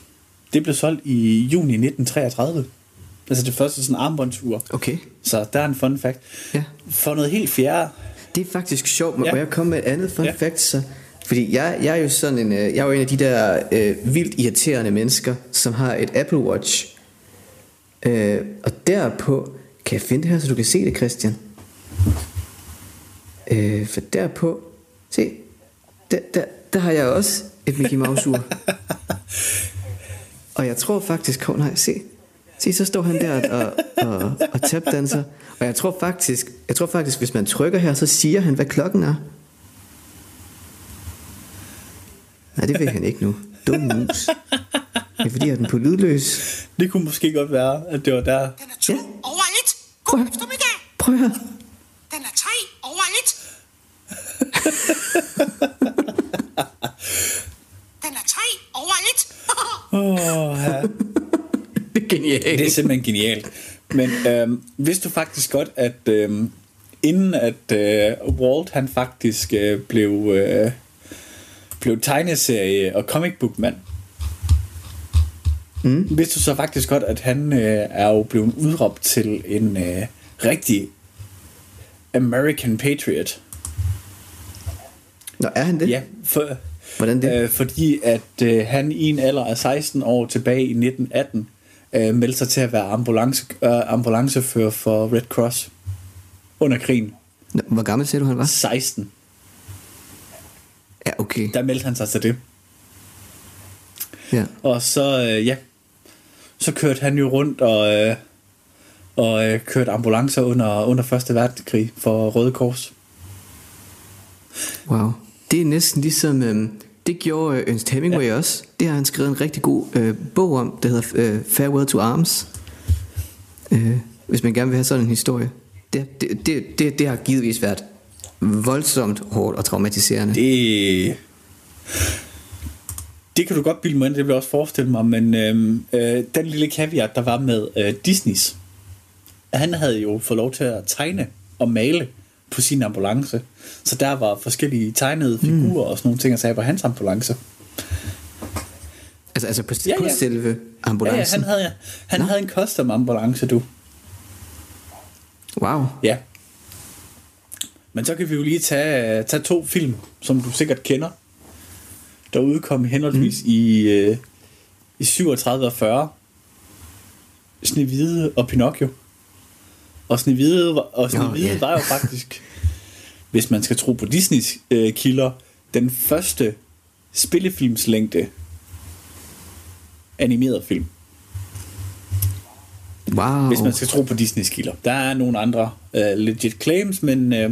det blev solgt i juni 1933. Altså det første sådan armbåndsur. Okay, Så der er en fun fact. ja. For noget helt fjerde. Det er faktisk sjovt, men Ja. jeg komme med et andet fun Ja. fact, så... Fordi jeg, jeg er jo sådan en, øh, jeg er jo en af de der øh, vildt irriterende mennesker, som har et Apple Watch. Øh, og derpå, kan jeg finde det her, så du kan se det, Christian? Øh, for derpå, se, der, der, der har jeg også et Mickey Mouse ur. og jeg tror faktisk, hov, nej, se, se, så står han der og, og, og tapdanser. Og jeg tror faktisk, jeg tror faktisk, hvis man trykker her, så siger han, hvad klokken er. Nej, det vil han ikke nu. Dum mus. Det er fordi, jeg har den på lydløs. Det kunne måske godt være, at det var der. Den er to Ja. over et. God eftermiddag. Prøv høre. Den er tre over et. Den er tre over et. Oh, ja. Det er genialt. Det er simpelthen genialt. Men øhm, vidste du faktisk godt, at øhm, inden at øh, Walt han faktisk øh, blev, øh, blev tegneserie og comic book mand, mm. vidste du så faktisk godt, at han øh, er jo blevet udråbt til en øh, rigtig American Patriot. Nå, er han det? Ja, for, Hvordan det? Øh, fordi at øh, han i en alder af 16 år tilbage i 1918 øh, meldte sig til at være ambulance, øh, ambulancefører for Red Cross under krigen. Nå, Hvor gammel sagde du, han var? 16. Ja, okay. Der meldte han sig til det. Ja. Og så, øh, ja, så kørte han jo rundt og, øh, og øh, kørte ambulancer under, under Første Verdenskrig for Røde Kors. Wow. Det er næsten ligesom, øh, det gjorde øh, Ernst Hemingway ja. også. Det har han skrevet en rigtig god øh, bog om, der hedder øh, Farewell to Arms. Øh, hvis man gerne vil have sådan en historie. Det, det, det, det, det har givetvis været voldsomt hårdt og traumatiserende. Det, det kan du godt bilde mig ind, det vil jeg også forestille mig, men øh, øh, den lille kaviar, der var med øh, Disneys, han havde jo fået lov til at tegne og male på sin ambulance. Så der var forskellige tegnede figurer mm. og sådan nogle ting, der sagde på hans ambulance. Altså, altså på, Ja, på ja. selve Ja, ambulancen? ja, han havde, han havde en custom ambulance, du. Wow. Ja. Men så kan vi jo lige tage, tage to film, som du sikkert kender, der udkom henholdsvis mm. i, øh, i 37 og 40. Snevide og Pinocchio. Og Snevide, var, og Snevide var jo faktisk, hvis man skal tro på Disneys øh, kilder, den første spillefilmslængde animeret film. Wow. hvis man skal tro på Disneys kilder. Der er nogle andre uh, legit claims, men uh,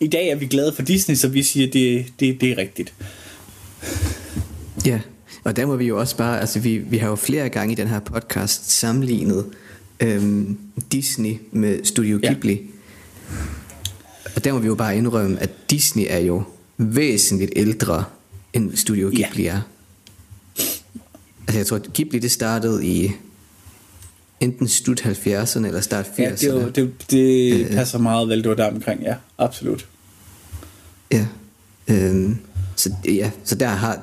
i dag er vi glade for Disney, så vi siger, det, det, det er rigtigt. Ja, og der må vi jo også bare, altså vi, vi har jo flere gange i den her podcast sammenlignet øhm, Disney med Studio Ja. Ghibli. Og der må vi jo bare indrømme, at Disney er jo væsentligt ældre end Studio Ja. Ghibli er. Altså jeg tror, at Ghibli det startede i enten slut 70'erne eller start 80'erne. Ja, det, jo, det, det passer meget vel, det var der omkring, ja, absolut. Ja. Øhm, så, ja, så der har,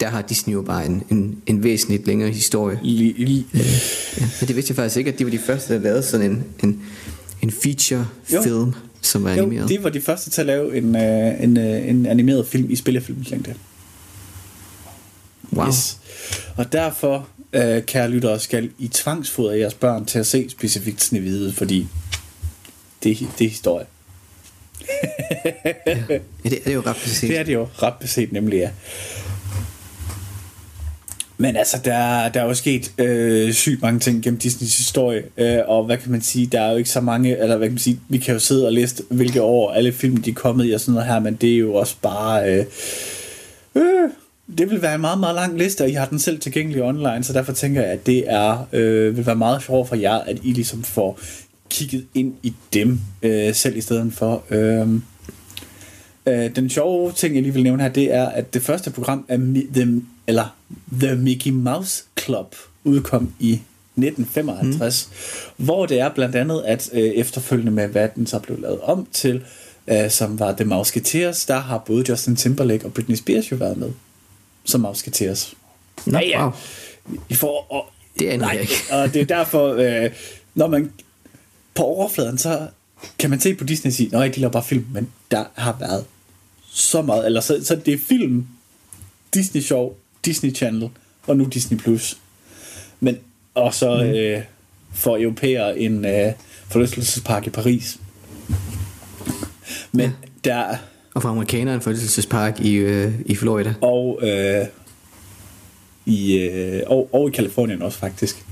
der har Disney jo bare en, en, en væsentligt længere historie. Lige. Ja, men det vidste jeg faktisk ikke, at de var de første, der lavede sådan en, en, en feature Jo. film, som var animeret. Jo, de var de første til at lave en, uh, en, uh, en animeret film i spillefilmslængde. wow. Yes. Og derfor, uh, kære lyttere, skal I tvangsfodre jeres børn til at se specifikt Snevide, fordi det, det er historie. Ja, det er det jo ret præcis. Det er det jo ret beset nemlig, ja. Men altså, der, der er jo sket øh, sygt mange ting gennem Disneys historie, øh, og hvad kan man sige, der er jo ikke så mange, eller hvad kan man sige, vi kan jo sidde og læse, hvilke år alle film de er kommet i og sådan noget her, men det er jo også bare, øh, øh, det vil være en meget, meget lang liste, og I har den selv tilgængelig online, så derfor tænker jeg, at det er, øh, vil være meget sjovt for jer, at I ligesom får kigget ind i dem øh, selv i stedet for. Øh, Øh, den sjove ting, jeg lige vil nævne her, det er, at det første program af Mi- The, eller The Mickey Mouse Club udkom i 1955, mm. hvor det er blandt andet, at øh, efterfølgende med, hvad den så blev lavet om til, øh, som var The Mouseketeers, der har både Justin Timberlake og Britney Spears jo været med som Mouseketeers. Nå, wow. I får, og, Det aner nej, ikke. og det er derfor, øh, når man på overfladen, så kan man se på Disney og sige, nej, de laver bare film, men der har været så meget, eller så, så det er film, Disney Show, Disney Channel, og nu Disney Plus. Men, og så mm. øh, for europæer en øh, forlystelsespark i Paris. Men ja. der, Og for amerikanere en forlystelsespark i, øh, i Florida. og, øh, i, øh, og, og i Kalifornien også faktisk.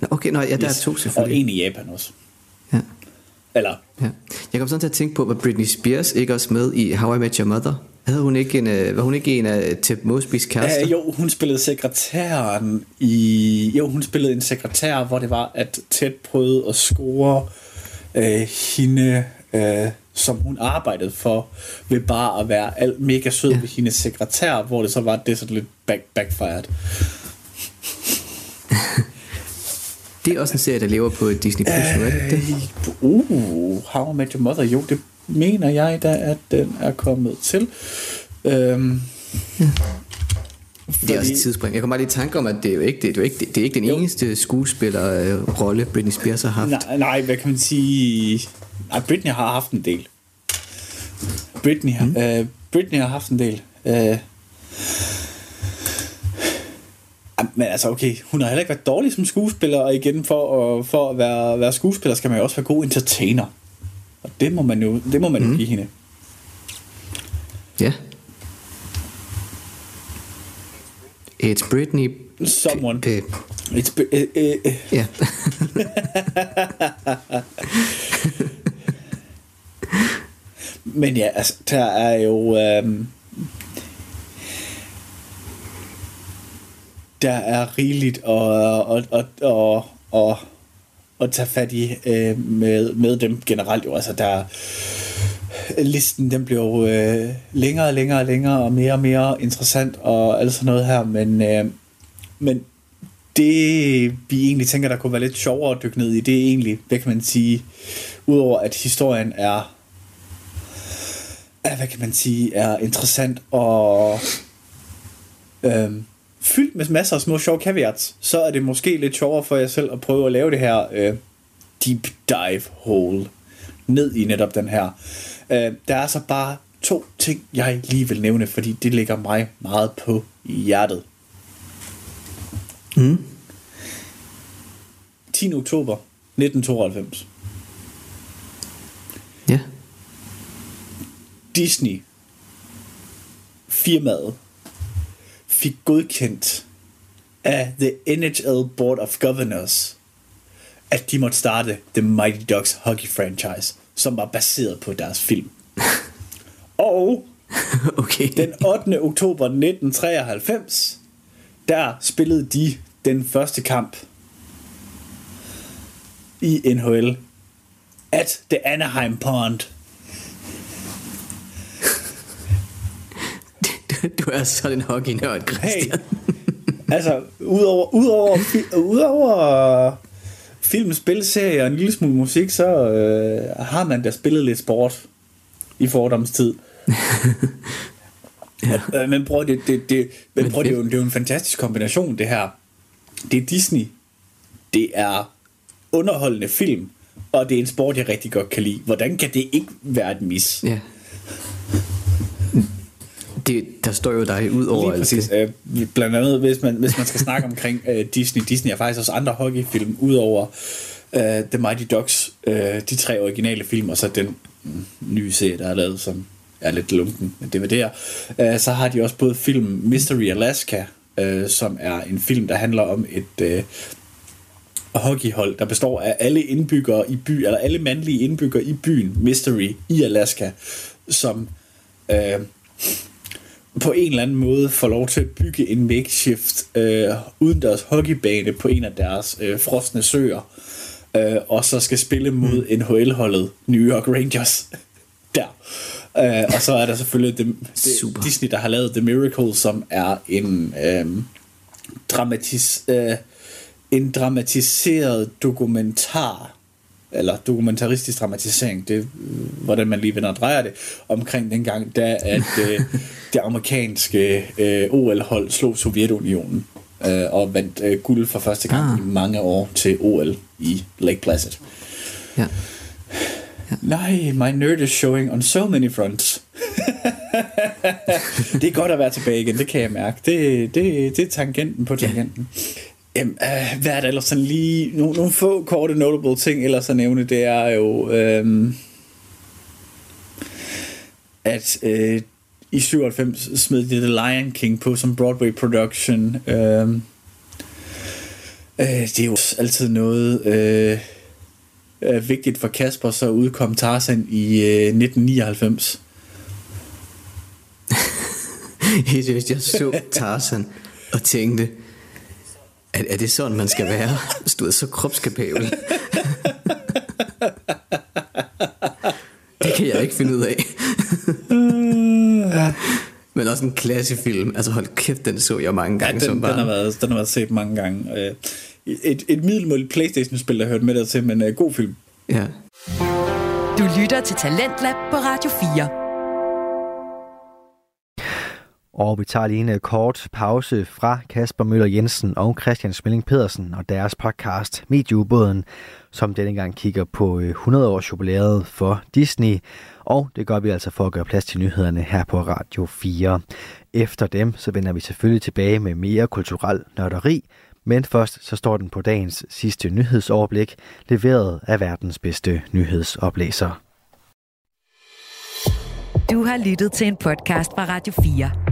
Nå, okay, nå, ja, der er to Og selvfølgelig. en i Japan også. Ja. Eller, Ja. Jeg kom sådan til at tænke på, var Britney Spears ikke også med i How I Met Your Mother? Havde hun ikke en, øh, var hun ikke en af Ted Mosbys kærester? Uh, jo, hun spillede sekretæren i... Jo, hun spillede en sekretær, hvor det var, at Ted prøvede at score uh, hende, uh, som hun arbejdede for, ved bare at være alt mega sød ja. ved hendes sekretær, hvor det så var det sådan lidt back, backfired. Det er også en serie, der lever på Disney Plus, nu, er det det? Uh, How I Met Your Mother, jo, det mener jeg da, at den er kommet til. Øhm, Det er også et tidsspring. Jeg kommer bare lige i tanke om, at det er jo ikke, det, det er jo ikke, det, det er ikke den Jo. eneste skuespiller-rolle, Britney Spears har haft. Nej, nej, hvad kan man sige? Nej, Britney har haft en del. Britney, mm. øh, Britney har haft en del. Øh, men altså okay, hun har heller ikke været dårlig som skuespiller, og igen for at, for at være, være skuespiller, skal man jo også være god entertainer. Og det må man jo, det må man mm. jo give hende. Ja. It's Britney... Someone. Øh, It's, øh, øh, øh. ja. Men ja, altså, der er jo... Øhm, der er rigeligt at, at, at, at, at, at tage fat i øh, med, med dem generelt. Jo. Altså, der, listen den bliver jo øh, længere og længere og længere og mere og mere interessant og alt sådan noget her, men, øh, men det vi egentlig tænker, der kunne være lidt sjovere at dykke ned i, det er egentlig, hvad kan man sige, udover at historien er er, hvad kan man sige, er interessant og øhm, fyldt med masser af små sjove caveats, så er det måske lidt sjovere for jer selv at prøve at lave det her øh, deep dive hole ned i netop den her. Øh, der er så bare to ting, jeg lige vil nævne, fordi det ligger mig meget på hjertet. Mm. 10. oktober 1992. Ja. Disney firmaet fik godkendt af The NHL Board of Governors, at de måtte starte The Mighty Ducks hockey franchise, som var baseret på deres film. Og Okay. den 8. oktober 1993, der spillede de den første kamp i NHL at The Anaheim Pond. Du er sådan en hockey-nørd, Christian. Hey, altså, udover, udover, udover film, spilserie og en lille smule musik, så øh, har man da spillet lidt sport i fordomstid. ja. Men prøv, det, det, det, men prøv, det, er jo, det er jo en fantastisk kombination, det her. Det er Disney. Det er underholdende film. Og det er en sport, jeg rigtig godt kan lide. Hvordan kan det ikke være et mis? Ja. Det, der står jo dig ud over Lige præcis. det. Øh, blandt andet, hvis man, hvis man skal snakke omkring øh, Disney. Disney har faktisk også andre hockeyfilm, udover øh, The Mighty Ducks, øh, de tre originale film, og så den mm, nye serie, der er lavet, som er lidt lunken, men det var der. Øh, så har de også både film Mystery Alaska, øh, som er en film, der handler om et øh, hockeyhold, der består af alle indbyggere i by, eller alle mandlige indbyggere i byen Mystery i Alaska, som øh, på en eller anden måde får lov til at bygge en makeshift øh, uden deres hockeybane på en af deres øh, frosne søer, øh, og så skal spille mod NHL-holdet New York Rangers der. Øh, og så er der selvfølgelig det, det Super. Disney, der har lavet The Miracle, som er en øh, dramatis, øh, en dramatiseret dokumentar eller dokumentaristisk dramatisering, det hvordan man lige vender og drejer det, omkring dengang, da at øh, det amerikanske øh, OL-hold slog Sovjetunionen øh, og vandt øh, guld for første gang Ah. i mange år til OL i Lake Placid. Ja. Nej, my nerd is showing on so many fronts. det er godt at være tilbage igen, det kan jeg mærke. Det, det, det er tangenten på tangenten. Ja. Jamen, øh, hvad er det ellers sådan lige... Nogle, nogle få korte notable ting ellers at nævne, det er jo... Øh, at øh, i 97 smed de The Lion King på som Broadway production. Øh, øh, det er jo altid noget... Øh, øh, vigtigt for Kasper, så udkom Tarzan i øh, 1999. jeg, seriøst, jeg så Tarzan og tænkte, er, er det sådan, man skal være? Du er så kropskapabel. det kan jeg ikke finde ud af. Men også en klassefilm. Altså hold kæft, den så jeg mange gange Ja, som den, den, har barn. været, den har været set mange gange. Øh, Et, et middelmåligt Playstation-spil, der hørte med der til, men uh, god film. Ja. Du lytter til Talentlab på Radio 4. Og vi tager lige en øh, kort pause fra Kasper Møller Jensen og Christian Smelling Pedersen og deres podcast Medieubåden, som denne gang kigger på øh, 100 års jubilæet for Disney. Og det gør vi altså for at gøre plads til nyhederne her på Radio 4. Efter dem så vender vi selvfølgelig tilbage med mere kulturel nørderi, men først så står den på dagens sidste nyhedsoverblik, leveret af verdens bedste nyhedsoplæser. Du har lyttet til en podcast fra Radio 4.